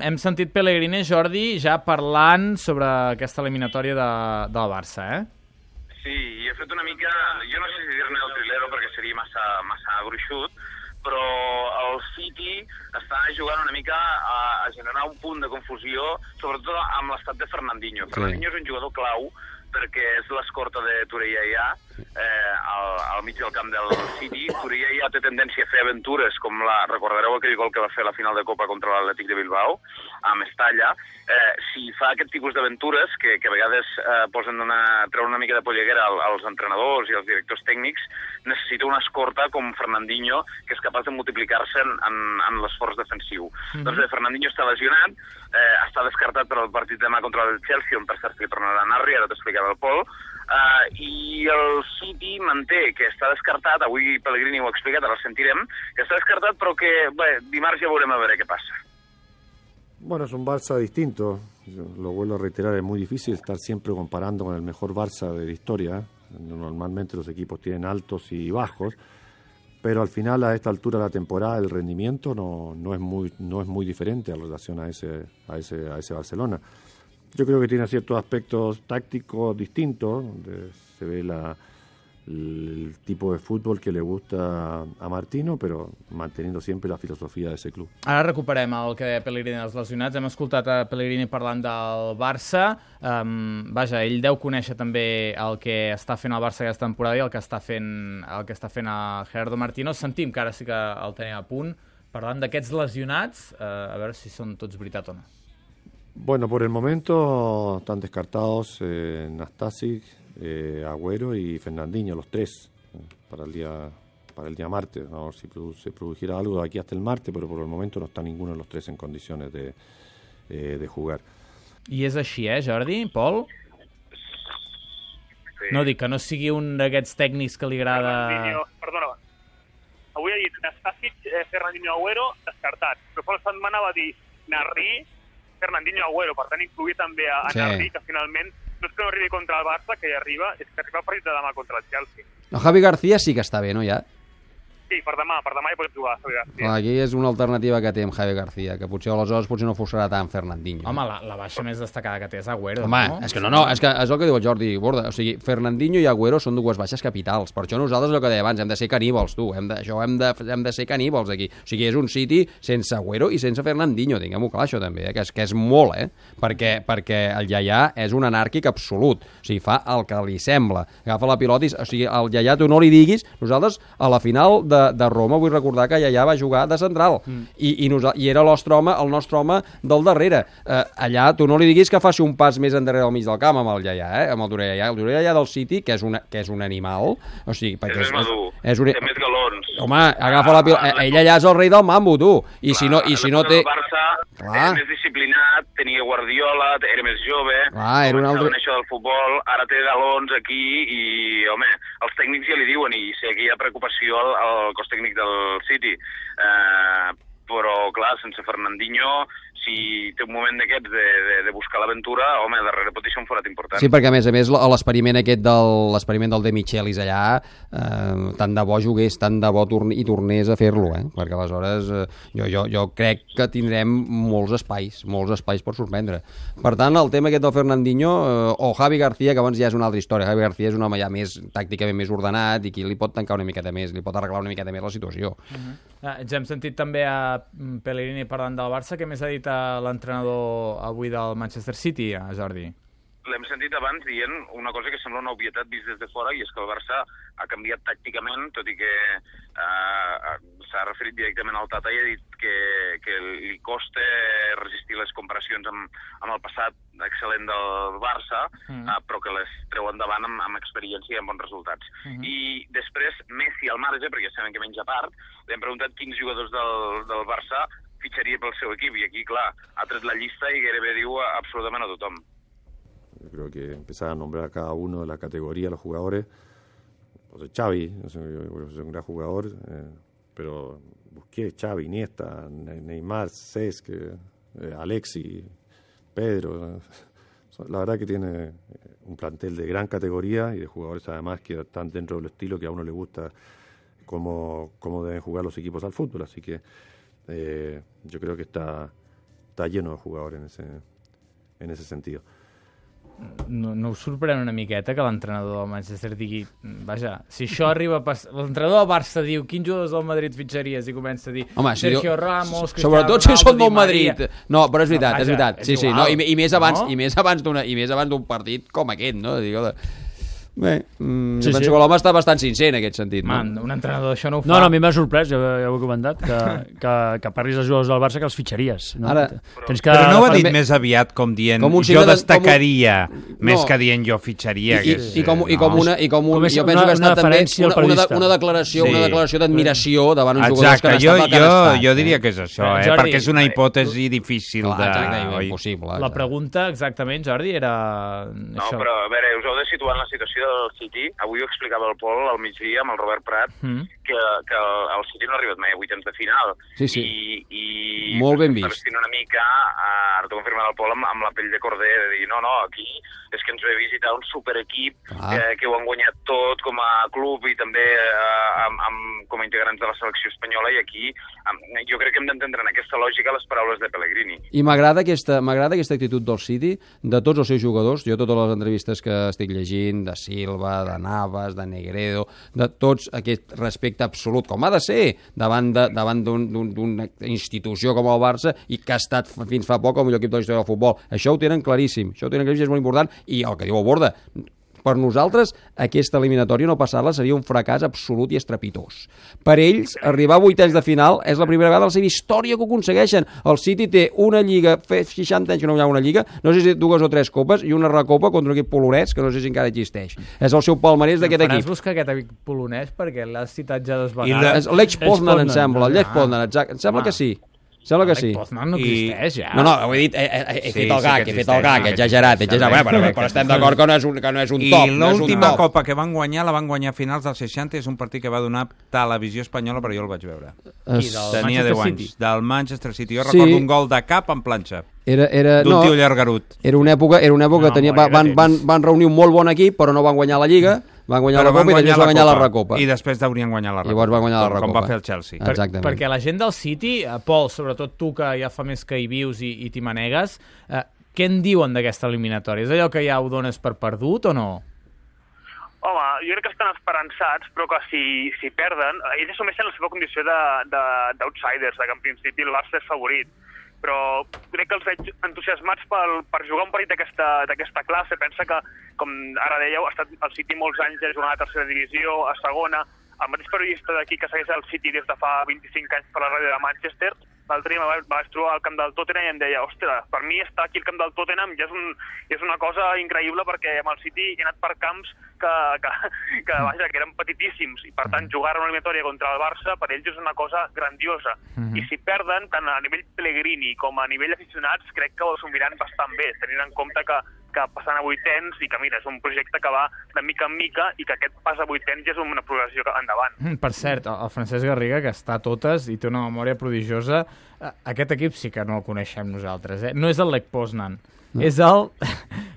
Hem sentit Pellegrini, Jordi, ja parlant sobre aquesta eliminatòria de, del Barça, eh? Sí, i he fet una mica... Jo no sé si dir-ne el trilero perquè seria massa, massa gruixut, però el City està jugant una mica a, a generar un punt de confusió, sobretot amb l'estat de Fernandinho. Sí. Fernandinho és un jugador clau perquè és l'escorta de Toreia eh, al, al mig del camp del City. Toreia té tendència a fer aventures, com la, recordareu aquell gol que va fer a la final de Copa contra l'Atlètic de Bilbao, a Mestalla. Eh, si fa aquest tipus d'aventures, que, que a vegades eh, posen una, treuen una mica de polleguera als entrenadors i als directors tècnics, necessita una escorta com Fernandinho, que és capaç de multiplicar-se en, en, en l'esforç defensiu. Mm -hmm. Doncs bé, Fernandinho està lesionat, eh, està descartat per al partit demà contra el Chelsea, on per cert li tornarà a Narri, ara t'explicava Pol, uh, i el City manté que està descartat, avui Pellegrini ho ha explicat, ara el sentirem, que està descartat però que bé, dimarts ja veurem a veure què passa. Bueno, es un Barça distinto, lo vuelvo a reiterar, es muy difícil estar siempre comparando con el mejor Barça de la historia. Normalmente los equipos tienen altos y bajos, pero al final a esta altura de la temporada el rendimiento no, no, es, muy, no es muy diferente en relación a ese, a, ese, a ese Barcelona. Yo creo que tiene ciertos aspectos tácticos distintos, se ve la, el tipo de fútbol que le gusta a Martino, però manteniendo sempre la filosofia de ese club. Ara recuperem el que deia Pellegrini dels lesionats. Hem escoltat a Pellegrini parlant del Barça. Um, vaja, ell deu conèixer també el que està fent el Barça aquesta temporada i el que està fent, el que està fent a Gerardo Martino. Sentim que ara sí que el tenim a punt. Parlant d'aquests lesionats, uh, a veure si són tots veritat o no. Bueno, por el momento están descartados eh, Nastasic, eh, Agüero y Fernandinho, los tres, eh, para el día para el día martes. ¿no? Si produ se produjera algo de aquí hasta el martes, pero por el momento no está ninguno de los tres en condiciones de, eh, de jugar. I és així, eh, Jordi? Pol? Sí. No dic que no sigui un d'aquests tècnics que li agrada... Perdona, avui ha dit Nastasic, eh, Fernandinho Agüero, descartat. Però fa una setmana va dir Narri, Fernandinho Agüero, per tant incluir també a, a Sí. Narri, que finalment no és que no arribi contra el Barça, que hi arriba, és que arriba el partit de demà contra el Chelsea. El Javi García sí que està bé, no, ja? Sí, per demà, per demà hi pot jugar, Javi García. Clar, aquí és una alternativa que té amb Javi García, que potser aleshores potser no forçarà tant Fernandinho. Home, la, la baixa més destacada que té és Agüero, Home, no? és que no, no, és, que és el que diu el Jordi Borda. O sigui, Fernandinho i Agüero són dues baixes capitals. Per això nosaltres, el que deia abans, hem de ser caníbals, tu. Hem de, això hem de, hem de ser caníbals aquí. O sigui, és un City sense Agüero i sense Fernandinho, tinguem-ho clar, això també, eh? que, és, que és molt, eh? Perquè, perquè el Yaya és un anàrquic absolut. O sigui, fa el que li sembla. Agafa la pilota i... O sigui, al Yaya tu no li diguis... Nosaltres, a la final de, de Roma, vull recordar que Yaya va jugar de central. Mm. I, i, nosa, I era el nostre home, el nostre home del darrere. Eh, allà tu no li diguis que faci un pas més endarrere del mig del camp amb el Yaya, eh? amb el Durella. El Durella del City, que és, una, que és un animal, o sigui, És perquè més madur, és un... té més galons. Home, agafa la pilota. Ell allà és el rei del mambo, tu. I si no, i si no té... El Barça Clar. era més disciplinat, tenia Guardiola, era més jove, Clar, era un altre- això del futbol, ara té galons aquí i, home, els tècnics ja li diuen i sé que hi ha preocupació al, al cos tècnic del City. Eh, però, clar, sense Fernandinho, si té un moment d'aquests de, de, de buscar l'aventura, home, darrere pot deixar un forat important. Sí, perquè a més a més l'experiment aquest del l'experiment del De Michelis allà, eh, tant de bo jugués, tant de bo torn i tornés a fer-lo, eh? perquè aleshores eh, jo, jo, jo crec que tindrem molts espais, molts espais per sorprendre. Per tant, el tema aquest del Fernandinho eh, o Javi García, que abans ja és una altra història, Javi García és un home ja més tàcticament més ordenat i qui li pot tancar una miqueta més, li pot arreglar una miqueta més la situació. Ah, ja hem sentit també a mm, Pellegrini parlant del Barça. Què més ha dit a l'entrenador avui del Manchester City, a Jordi? L'hem sentit abans dient una cosa que sembla una obvietat vist des de fora i és que el Barça ha canviat tàcticament, tot i que eh, s'ha referit directament al Tata i ha dit que, que li costa resistir les comparacions amb, amb el passat excel·lent del Barça, Mm. eh, però que les treu endavant amb, amb experiència i amb bons resultats. Mhm. I després, Messi al marge, perquè ja sabem que menja part, li hem preguntat quins jugadors del, del Barça fitxaria pel seu equip, i aquí, clar, ha tret la llista i gairebé diu absolutament a tothom. Yo creo que empezar a nombrar a cada uno de la categoría, los jugadores. O sea, Xavi, es un, gran jugador, eh, pero Busquets, Xavi, Iniesta, Ne- Neymar, Cesc, eh, Alexi, Pedro. La verdad que tiene eh, un plantel de gran categoría y de jugadores además que están dentro del estilo que a uno le gusta cómo, cómo deben jugar los equipos al fútbol. Así que eh, yo creo que está está lleno de jugadores en ese, en ese sentido. No, no us sorprèn una miqueta que l'entrenador del Manchester digui vaja, si això arriba a pas... l'entrenador del Barça diu quins jugadors del Madrid fitxaries i comença a dir Home, si Sergio jo- Ramos, Cristiano Sobretot si són del. Madrid. No, però és veritat, Vaja, és veritat. és Sí, sí, igual, no, i, i més abans, no? i més abans d'una i més abans d'un partit com aquest, no? Digo, de... Bé, mm, Sí, sí, penso sí. que l'home està bastant sincer en aquest sentit. Man, no? un entrenador això no ho fa No, no, a mi m'ha sorprès, ja, ja ho he comentat, que, que, que parlis dels jugadors del Barça que els fitxaries. No? Ara- Tens que Però no ho ha dit més aviat com dient Com un jo signe de- destacaria, més No. que dient jo fitxaria. I, i, i, com, i com una, i com un, Com és jo penso una- que ha estat una també una, una, de- periodista. una declaració, una Sí. declaració d'admiració davant uns jugadors Exacte, que han jo, estat jo, estat. jo diria que és això, Eh, eh? Jordi, perquè és una eh, hipòtesi difícil Clar, de... exacte, impossible. La pregunta exactament, Jordi, era No, però a veure, us heu de situar en la situació del City. Avui ho explicava el Pol al migdia amb el Robert Prat, Mm. Que, que el, el City no ha arribat mai a vuitens de final. Sí, sí. I, i Molt ben vist. vestint una mica, eh, ara t'ho confirma el Pol, amb, amb la pell de corder, de dir, no, no, aquí és que ens ve a visitar un superequip Clar. eh, que ho han guanyat tot com a club i també eh, amb, amb, com a integrants de la selecció espanyola i aquí amb, jo crec que hem d'entendre en aquesta lògica les paraules de Pellegrini. I m'agrada aquesta, aquesta actitud del City, de tots els seus jugadors, jo totes les entrevistes que estic llegint, de Silva, de Navas, de Negredo, de tots aquest respecte absolut, com ha de ser, davant d'una institució com el Barça i que ha estat fins fa poc el millor equip de la història del futbol. Això ho tenen claríssim, això ho tenen claríssim, és molt important, i el que diu el Borda, per nosaltres, aquesta eliminatòria no passar-la seria un fracàs absolut i estrepitós. Per ells, arribar a vuitens de final és la primera vegada a la seva història que ho aconsegueixen. El City té una lliga, fa 60 anys que no hi ha una lliga, no sé si dues o tres copes, i una recopa contra un equip polonès que no sé si encara existeix. És el seu palmarès d'aquest Faràs equip. buscar aquest equip polonès perquè l'has citat ja I vegades. Lech Poznan, em sembla. Lech Poznan, exacte. Em sembla Ah. que sí. Sembla que sí. Poznan no I- existeix, ja. No, no, ho he dit, he, he, he Sí, fet el sí gag, que he fet el gag, no, que exagerat, existeix, exagerat. però, però estem d'acord que no és un, que no és un I top. no és un l'última top. copa que van guanyar la van guanyar a finals dels 60 és un partit que va donar televisió espanyola però jo el vaig veure. I del Tenia Manchester 10 anys. City. Del Manchester City. Jo Sí. recordo un gol de cap en planxa. Era, era, D'un no, tio llargarut. era una època, era una època No, que tenia, van, temps. van, van reunir un molt bon equip, però no van guanyar la Lliga, van guanyar Però la van Copa i després van guanyar la Recopa. I després haurien guanyat la Recopa. Llavors van guanyar la com, Com Recopa. va fer el Chelsea. Ah. Exactament. Perquè la gent del City, eh, Pol, sobretot tu que ja fa més que hi vius i, i t'hi manegues, eh, què en diuen d'aquesta eliminatòria? És allò que ja ho dones per perdut o no? Home, jo crec que estan esperançats, però que si, si perden, ells assumeixen la seva condició de- de- d'outsiders, de, de que en principi el Barça és favorit. Però crec que els veig entusiasmats pel, per jugar un partit d'aquesta classe. Pensa que, com ara dèieu, ha estat el City molts anys a jugar a la tercera divisió, a segona. El mateix periodista d'aquí que segueix el City des de fa 25 anys per la ràdio de Manchester, l'altre dia vaig, trobar al camp del Tottenham i em deia, ostres, per mi estar aquí al camp del Tottenham ja és, un, ja és una cosa increïble perquè amb el City he anat per camps que, que, que, vaja, que eren petitíssims. I per tant jugar una eliminatòria contra el Barça per ells és una cosa grandiosa. I si perden tant a nivell Pellegrini com a nivell aficionats crec que ho assumiran bastant bé tenint en compte que que passant a vuitens i que mira, és un projecte que va de mica en mica i que aquest pas a vuitens ja és una progressió que- endavant. Mm, Per cert, el Francesc Garriga, que està a totes i té una memòria prodigiosa, eh, aquest equip sí que no el coneixem nosaltres, eh? No és el Lech Poznan, és el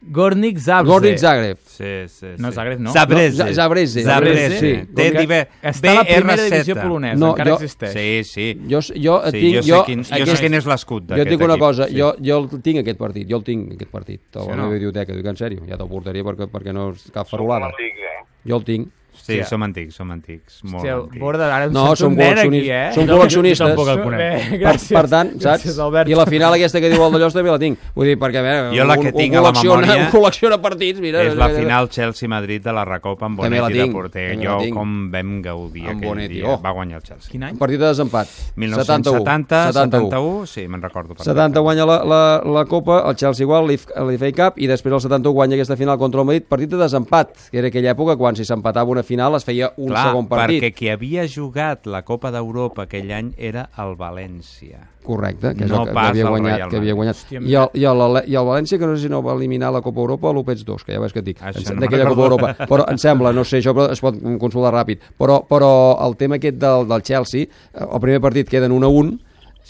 Gornik Zabrze. Gornik Zagreb. Sí, sí, sí. No, Zagreb no. Zabreze. No, Zabreze. Zabreze. Sí. Té diver... Està a la primera divisió polonesa, No, encara jo- existeix. Sí, sí. Jo, jo, Sí, tinc, jo sé jo, quin- jo aquest- sé quin és l'escut Jo et d'aquest dic una equip, cosa, sí. jo, jo el tinc aquest partit, jo el tinc aquest partit, a la Sí, meva no? biblioteca, dic en sèrio, ja te'l portaria perquè, perquè no és cap farolada. eh? Jo el tinc. Sí, Hòstia. som antics, som antics. Molt Hòstia, antics. Borda, ara em No, sento som un nen col·leccionistes. aquí, eh? Som col·leccionistes. jo tampoc el conec. Bé, Per, gràcies. per tant, saps? Gràcies, Albert. I la final aquesta que diu el Dallós també la tinc. Vull dir, perquè a veure, Jo la un, que un tinc a la col·lecciona- memòria un col·lecciona partits, mira. És la final Chelsea-Madrid de la Recopa amb Bonetti de porter. també Jo com vam gaudir Amb aquell Bonetti, dia. oh. Va guanyar el Chelsea. Quin any? Un partit de desempat. 1970, 71, sí, me'n recordo. 70 guanya la, la, la Copa, el Chelsea igual, l'FA Cup, i després el 71 guanya aquesta final contra el Madrid, partit de desempat, que era aquella època quan si s'empatava una final es feia un Clar, segon partit. perquè qui havia jugat la Copa d'Europa aquell any era el València. Correcte, que és No el que, havia guanyat. Que havia guanyat. Hòstia, I, el, i, el, I el València, que no sé si no va eliminar la Copa Europa o l'Opets 2, que ja veus que et dic, no d'aquella Copa. Europa. Però em sembla, no sé, això però es pot consultar ràpid, però, però el tema aquest del, del Chelsea, eh, el primer partit queden 1 a 1,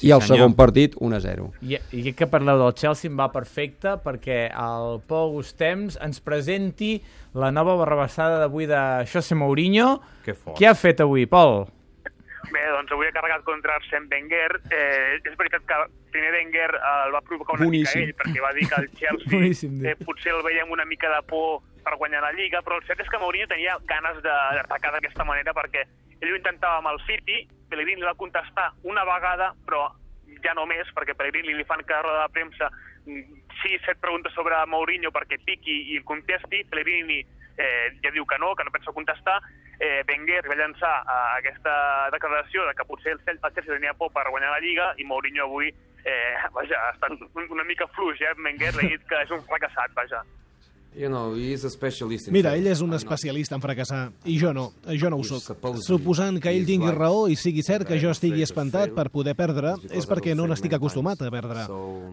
i el senyor. segon partit 1 a 0. I, I que parleu del Chelsea em va perfecte perquè el Pol Gustems ens presenti la nova barrabassada d'avui de José Mourinho. Que fort. Què ha fet avui, Pol? Bé, doncs avui ha carregat contra Arsène Wenger. Eh, és veritat que primer Wenger eh, el va provocar una Boníssim. mica ell, perquè va dir que el Chelsea Boníssim, eh, potser el veiem una mica de por per guanyar la Lliga, però el cert és que Mourinho tenia ganes de- d'atacar d'aquesta manera perquè ell ho intentava amb el City, Pellegrini va contestar una vegada, però ja no més, perquè Pellegrini li fan cada roda de premsa mm, sis, set preguntes sobre Mourinho perquè piqui i el contesti, Pellegrini eh, ja diu que no, que no pensa contestar, eh, Wenger va llançar eh, aquesta declaració de que potser el Chelsea tenia por per guanyar la Lliga i Mourinho avui eh, vaja, ha estat un- una mica fluix, eh? Wenger ha dit que és un fracassat, vaja. You know, Mira, ell és un especialista en fracassar, i jo no, jo no ho sóc. Suposant que ell tingui raó i sigui cert que jo estigui espantat per poder perdre, és perquè no n'estic acostumat a perdre.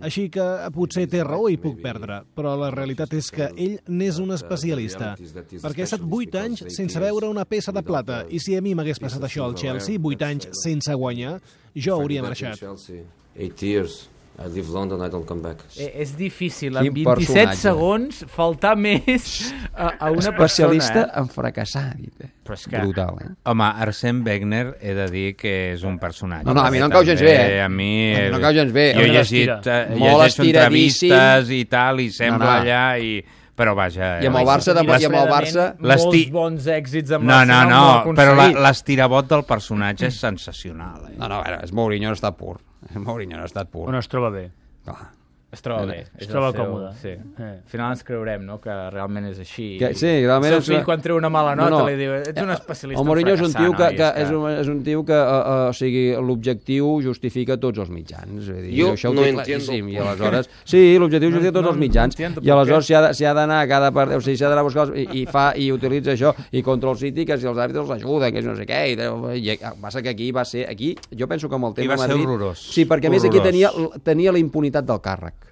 Així que potser té raó i puc perdre, però la realitat és que ell n'és un especialista, perquè ha estat specialist 8 because anys sense veure una peça de plata, i si a mi m'hagués passat això al Chelsea, 8 that's anys sense guanyar, jo hauria marxat. Chelsea, eight years. I leave London, I don't come back. Eh, és difícil, en 27 personatge. segons, faltar més a, a una Especialista persona. Eh? en fracassar, dit. Eh? Però és que- Brutal, eh? Home, Arsène Wenger he de dir que és un personatge. No, no, a mi no em cau gens bé, eh? A mi... Mi no em cau gens bé. Jo he llegit, eh, llegeixo entrevistes i tal, i sembla No, no. allà, i... però vaja... I amb eh, el Barça, de, i amb el Barça... Molts bons èxits amb No, no, no, molt però l'estirabot del personatge és sensacional. Eh? No, no, a veure, és Mourinho estat pur. Mourinho en estat pur. On es troba bé. Clar. Es troba bé. Es és troba seu- còmode. Sí. Eh. Al final ens creurem, no?, que realment és així. Que, sí, realment El és seu fill, una- quan treu una mala nota, No, no. li diu, ets un especialista El Mourinho és un tio que, que, és, un, és un tio que uh, uh, o sigui, l'objectiu justifica tots els mitjans. És a dir, Jo això ho no entiendo claríssim, I aleshores... Sí, l'objectiu No- justifica tots no- els mitjans. no I aleshores s'hi ha d'anar a cada part... O sigui, s'hi ha d'anar a buscar... els- I, i, fa, I utilitza això. I contra el City, que si els àrbitres els ajuden, que si no sé què... I, i, i passa que aquí va ser... Aquí, jo penso que amb el tema va ser horrorós. Sí, perquè a més aquí tenia, tenia la impunitat del càrrec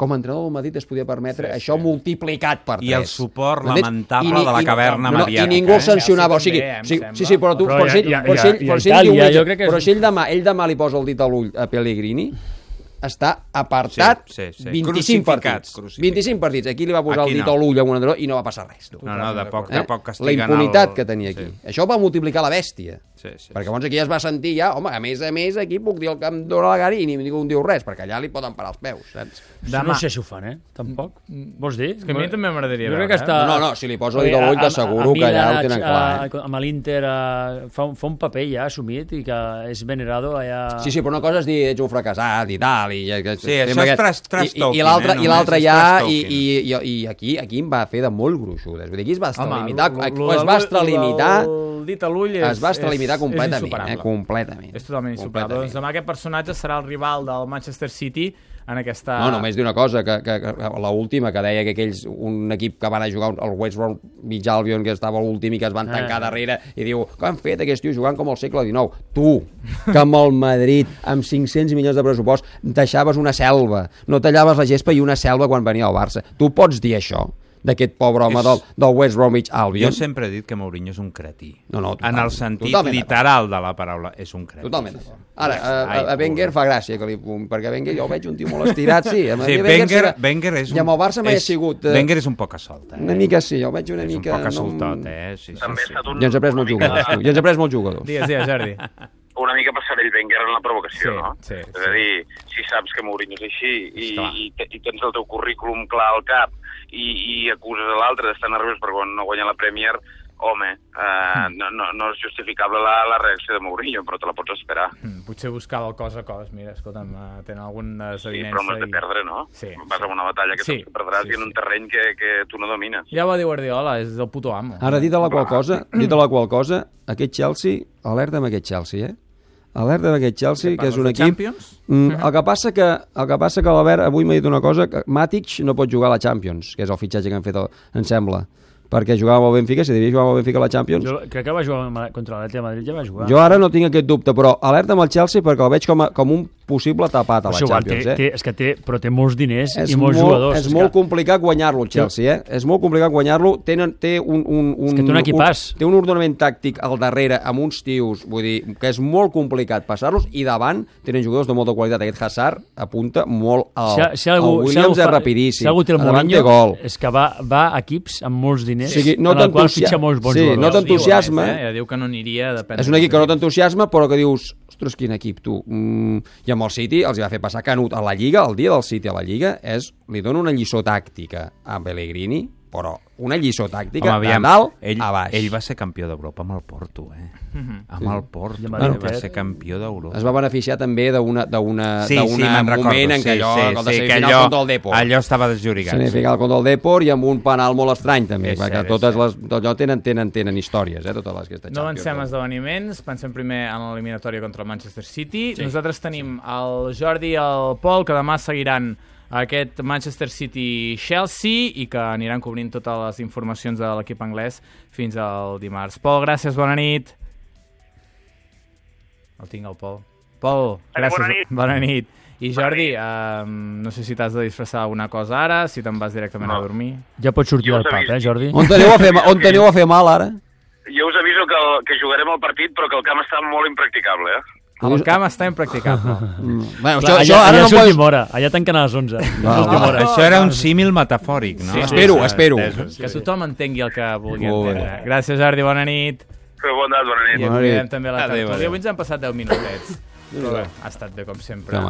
com a entrenador del Madrid es podia permetre sí, això multiplicat per 3. I el suport lamentable I ni- de la i- caverna no, no, mediàtica, I ningú el eh? sancionava. O sigui, sí, sí, sí, però tu... Però Però, ja- si ell, ja- però si ja- ell, ja però si ell, demà, ell demà li posa el dit a l'ull a Pellegrini, està apartat Sí, sí, sí. 25 Crucificat, partits. crucificat. 25 partits. Aquí li va posar Aquí el dit no. a l'ull a un entrenador i no va passar res. No, no, de poc, Eh? de poc La castiguen impunitat el... que tenia aquí. Sí. Això va multiplicar la bèstia. Sí, sí, perquè llavors aquí ja es va sentir ja, home, a més a més, aquí puc dir el que em dóna la gana i ningú em diu res, perquè allà li poden parar els peus, saps? Demà. No sé si ho fan, eh? Tampoc. Vols dir? És que a mi també m'agradaria veure, que està... No, no, si li posa el dit al ull, t'asseguro que allà ho tenen clar, eh? Amb l'Inter eh, fa, un- fa un paper ja assumit i que és venerado allà... Sí, sí, però una cosa és dir ets un fracassat i tal, i... i Sí, això és trash- trash I, i, l'altre eh, ja, i, i, i, i aquí, aquí em va fer de molt gruixudes. Vull dir, aquí es va extralimitar, o es va extralimitar, El dit a l'ull és, es va extralimitar és- completament, és eh? Completament. És totalment insuperable. Doncs demà aquest personatge serà el rival del Manchester City en aquesta... No, només dir una cosa, que, que, que l'última, que deia que aquells, un equip que van a jugar, el West Bromwich Albion, que estava l'últim i que es van tancar Ah. darrere, i diu, què han fet aquests tios jugant com al segle XIX? Tu, que amb el Madrid, amb 500 milions de pressupost, deixaves una selva, no tallaves la gespa i una selva quan venia al Barça. Tu pots dir això? D'aquest pobre home És- del, del West Bromwich Albion. Jo sempre he dit que Mourinho és un cretí. No, no, total- en el sentit totalment literal de la paraula, és un cretí. Totalment d'acord. Ara, a, a, a Wenger fa gràcia que li perquè a Wenger jo el veig un tio molt estirat, sí. A Sí, Wenger Wenger, és un... I amb el Barça mai ha és- sigut... eh, Wenger és un poc solta. Eh? Una mica sí, jo el veig una és mica... un poc no- soltot, eh? Sí, sí, sí. Ja ens ha pres molts jugadors, tu. Ja ens ha pres molts jugadors. Digues, digues, Jordi. Una mica passarell Wenger en la provocació, Sí, no? sí, és sí. a dir, si saps que Mourinho és així i, i, i tens el teu currículum clar al cap i, i acuses a l'altre d'estar nerviós per quan no guanya la Premier, home, eh, no, no, no és justificable la, la reacció de Mourinho, però te la pots esperar. Mm, potser buscava el cos a cos. Mira, escolta'm, eh, tenen alguna Sí, desavinença. però amb les de i- perdre, no? Sí, Vas sí. a una batalla que Sí, perdràs sí, i en un sí. terreny que, que tu no domines. Ja va dir Guardiola, és el puto amo. Ara, dit a la qual cosa, dit a la qual cosa, aquest Chelsea, alerta amb aquest Chelsea, eh? Alerta amb aquest Chelsea, que és un equip... Champions? Mm, el que passa que, el que passa que l'Albert avui m'ha dit una cosa, que Matic no pot jugar a la Champions, que és el fitxatge que han fet, el, em sembla, perquè jugava el Benfica, si devia jugar el Benfica a la Champions, Jo crec que va jugar contra l'Atlètic de Madrid, ja va jugar. jo ara no tinc aquest dubte, però alerta amb el Chelsea perquè el veig com, a, com un possible tapat a la igual, Champions, té, eh? té, és que té, però té molts diners és i molts molt, jugadors. És molt que... complicat guanyar-lo, el Chelsea, eh? És molt complicat guanyar-lo. Tenen, té un, un, un, És que té un equipàs. Un, té un ordenament tàctic al darrere amb uns tios, vull dir, que és molt complicat passar-los, i davant tenen jugadors de molta qualitat. Aquest Hazard apunta molt al... Si, si algú, si Williams algú és rapidíssim. Si algú té el Mourinho, gol. és que va, va a equips amb molts diners, O sigui, no en el qual fitxa molts bons sí, jugadors. no t'entusiasma. Eh? Ja diu que no aniria, depèn. És un equip que no t'entusiasma, però que dius, ostres, quin equip, tu. Mm, I amb el City els va fer passar Canut a la Lliga, el dia del City a la Lliga, és, li dona una lliçó tàctica a Pellegrini, però una lliçó tàctica Home, de aviam, dalt ell, a baix. ell va ser campió d'Europa amb el Porto, eh? Mhm. Amb el Porto, amb bueno, va ser campió d'Europa. Es va beneficiar també d'una Sí, sí, me'n recordo. moment en què sí, allò, sí, el de sí, que allò, contra el Depor. allò estava desllorigat. Semifinal contra el Depor i amb un penal molt estrany també, És perquè cert, totes les, tot allò tenen, tenen, tenen històries, eh, totes les que No avancem esdeveniments, pensem primer en l'eliminatòria contra el Manchester City. Sí. Nosaltres tenim el Jordi i el Pol, que demà seguiran aquest Manchester City-Chelsea i que aniran cobrint totes les informacions de l'equip anglès fins al dimarts. Pol, gràcies, bona nit. El tinc, el Pol. Pol, gràcies. bona nit. Bona nit. I Jordi, eh, no sé si t'has de disfressar alguna cosa ara, si te'n vas directament No. a dormir. Ja pots sortir del pub, eh, Jordi? On teniu a fer, on teniu a fer mal ara? Jo us aviso que, que jugarem el partit, però que el camp està molt impracticable, eh? El camp està impracticable. Mm. Bueno, Clar, això, allà, això ara allà no pots... hora, allà tanquen a les 11. Va, És l'última va. hora. Això era un símil metafòric, no? Sí, Espero, Sí, espero. entesos. Que tothom entengui el que vulgui Molt bé. entendre. Gràcies, Jordi, bona nit. Però bon dia, bona nit. I Bona nit. també la Adéu, tertúlia. Avui ens han passat 10 minutets. Però ha estat bé, com sempre. Home.